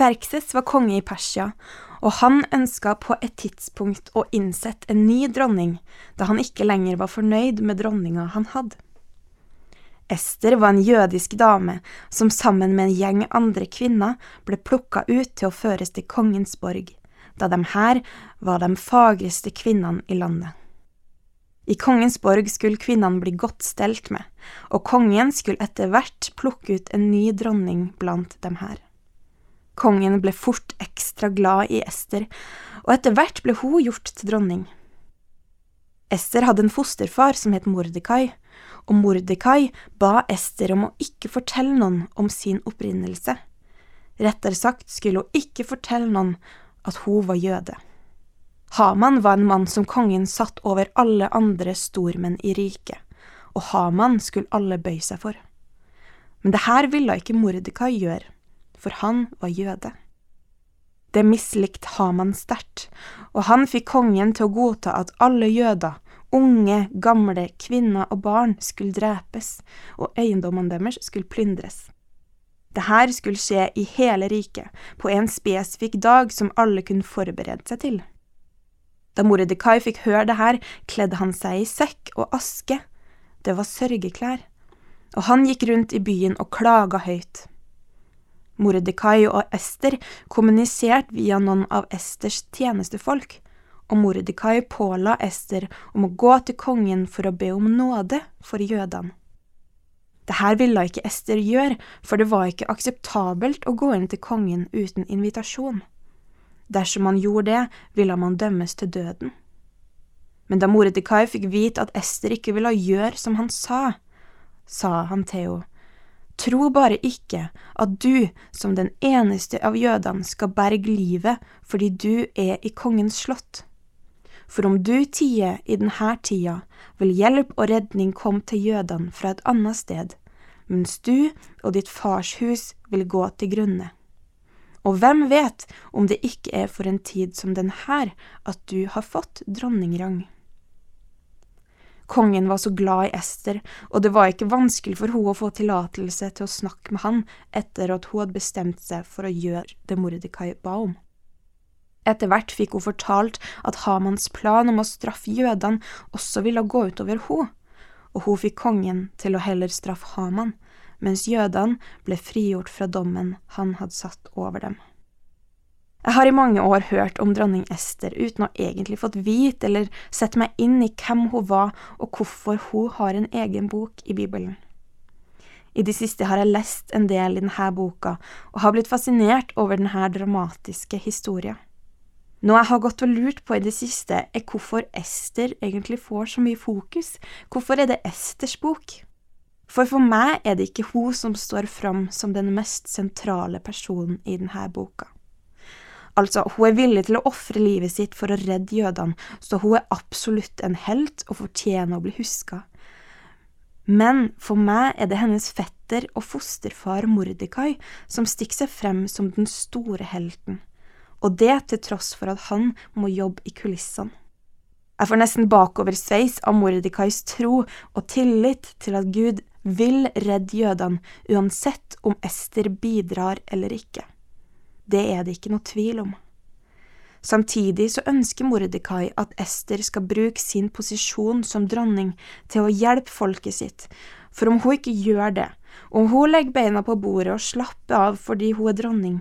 Serkses var konge i Persia, og han ønska på et tidspunkt å innsette en ny dronning, da han ikke lenger var fornøyd med dronninga han hadde. Ester var en jødisk dame som sammen med en gjeng andre kvinner ble plukka ut til å føres til kongens borg, da de her var de fagreste kvinnene i landet. I kongens borg skulle kvinnene bli godt stelt med, og kongen skulle etter hvert plukke ut en ny dronning blant dem her. Kongen ble fort ekstra glad i Ester, og etter hvert ble hun gjort til dronning. Ester hadde en fosterfar som het Mordekai, og Mordekai ba Ester om å ikke fortelle noen om sin opprinnelse. Rettere sagt skulle hun ikke fortelle noen at hun var jøde. Haman var en mann som kongen satt over alle andre stormenn i riket, og Haman skulle alle bøye seg for. Men det her ville ikke Mordekai gjøre, for han var jøde. Det mislikte Haman sterkt, og han fikk kongen til å godta at alle jøder, unge, gamle, kvinner og barn, skulle drepes, og eiendommene deres skulle plyndres. Dette skulle skje i hele riket, på en spesifikk dag som alle kunne forberede seg til. Da Mordekai fikk høre det her, kledde han seg i sekk og aske, det var sørgeklær, og han gikk rundt i byen og klaga høyt. Mordekai og Ester kommuniserte via noen av Esters tjenestefolk, og Mordekai påla Ester om å gå til kongen for å be om nåde for jødene. Dette ville ikke Ester gjøre, for det var ikke akseptabelt å gå inn til kongen uten invitasjon. Dersom man gjorde det, ville man dømmes til døden. Men da Mordekai fikk vite at Ester ikke ville gjøre som han sa, sa han til henne, Tro bare ikke at du, som den eneste av jødene, skal berge livet fordi du er i kongens slott. For om du tier i denne tida, vil hjelp og redning komme til jødene fra et annet sted, mens du og ditt fars hus vil gå til grunne. Og hvem vet om det ikke er for en tid som denne at du har fått dronningrang? Kongen var så glad i Ester, og det var ikke vanskelig for henne å få tillatelse til å snakke med han etter at hun hadde bestemt seg for å gjøre det Mordekai ba om. Etter hvert fikk hun fortalt at Hamans plan om å straffe jødene også ville gå utover henne, og hun fikk kongen til å heller straffe Haman, mens jødene ble frigjort fra dommen han hadde satt over dem. Jeg har i mange år hørt om dronning Ester uten å egentlig fått vite eller sette meg inn i hvem hun var og hvorfor hun har en egen bok i Bibelen. I det siste har jeg lest en del i denne boka og har blitt fascinert over denne dramatiske historien. Noe jeg har gått og lurt på i det siste, er hvorfor Ester egentlig får så mye fokus. Hvorfor er det Esters bok? For for meg er det ikke hun som står fram som den mest sentrale personen i denne boka. Altså, hun er villig til å ofre livet sitt for å redde jødene, så hun er absolutt en helt og fortjener å bli huska. Men for meg er det hennes fetter og fosterfar Mordekai som stikker seg frem som den store helten, og det til tross for at han må jobbe i kulissene. Jeg får nesten bakoversveis av Mordekais tro og tillit til at Gud vil redde jødene uansett om Ester bidrar eller ikke. Det er det ikke noe tvil om. Samtidig så ønsker Mordekai at Ester skal bruke sin posisjon som dronning til å hjelpe folket sitt, for om hun ikke gjør det, om hun legger beina på bordet og slapper av fordi hun er dronning,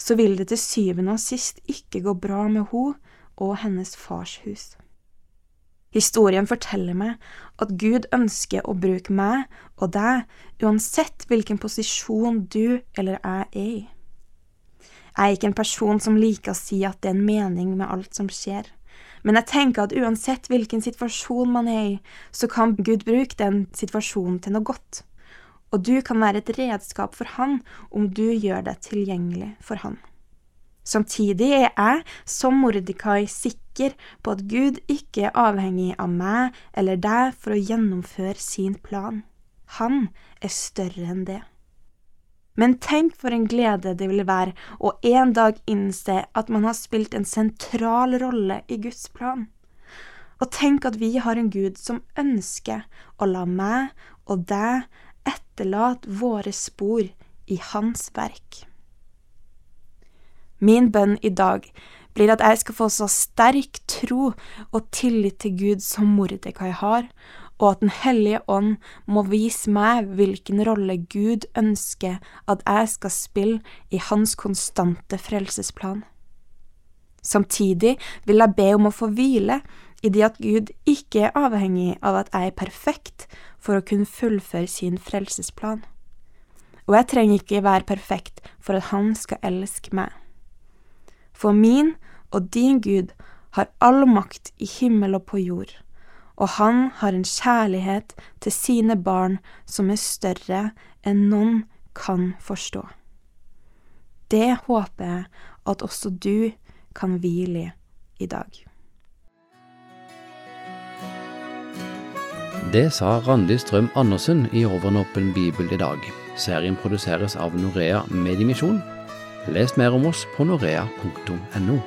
så vil det til syvende og sist ikke gå bra med hun og hennes fars hus. Historien forteller meg at Gud ønsker å bruke meg og deg uansett hvilken posisjon du eller jeg er i. Jeg er ikke en person som liker å si at det er en mening med alt som skjer, men jeg tenker at uansett hvilken situasjon man er i, så kan Gud bruke den situasjonen til noe godt, og du kan være et redskap for Han om du gjør deg tilgjengelig for Han. Samtidig er jeg, som Mordekai, sikker på at Gud ikke er avhengig av meg eller deg for å gjennomføre sin plan. Han er større enn det. Men tenk for en glede det vil være å en dag innse at man har spilt en sentral rolle i Guds plan. Og tenk at vi har en Gud som ønsker å la meg og deg etterlate våre spor i Hans verk. Min bønn i dag blir at jeg skal få så sterk tro og tillit til Gud som Mordekai har, og at Den hellige ånd må vise meg hvilken rolle Gud ønsker at jeg skal spille i hans konstante frelsesplan. Samtidig vil jeg be om å få hvile i det at Gud ikke er avhengig av at jeg er perfekt for å kunne fullføre sin frelsesplan. Og jeg trenger ikke være perfekt for at Han skal elske meg. For min og din Gud har all makt i himmel og på jord, og han har en kjærlighet til sine barn som er større enn noen kan forstå. Det håper jeg at også du kan hvile i i dag. Det sa Randi Strøm Andersen i Overnåpen bibel i dag. Serien produseres av Norea Mediemisjon. Les mer om oss på norea.no.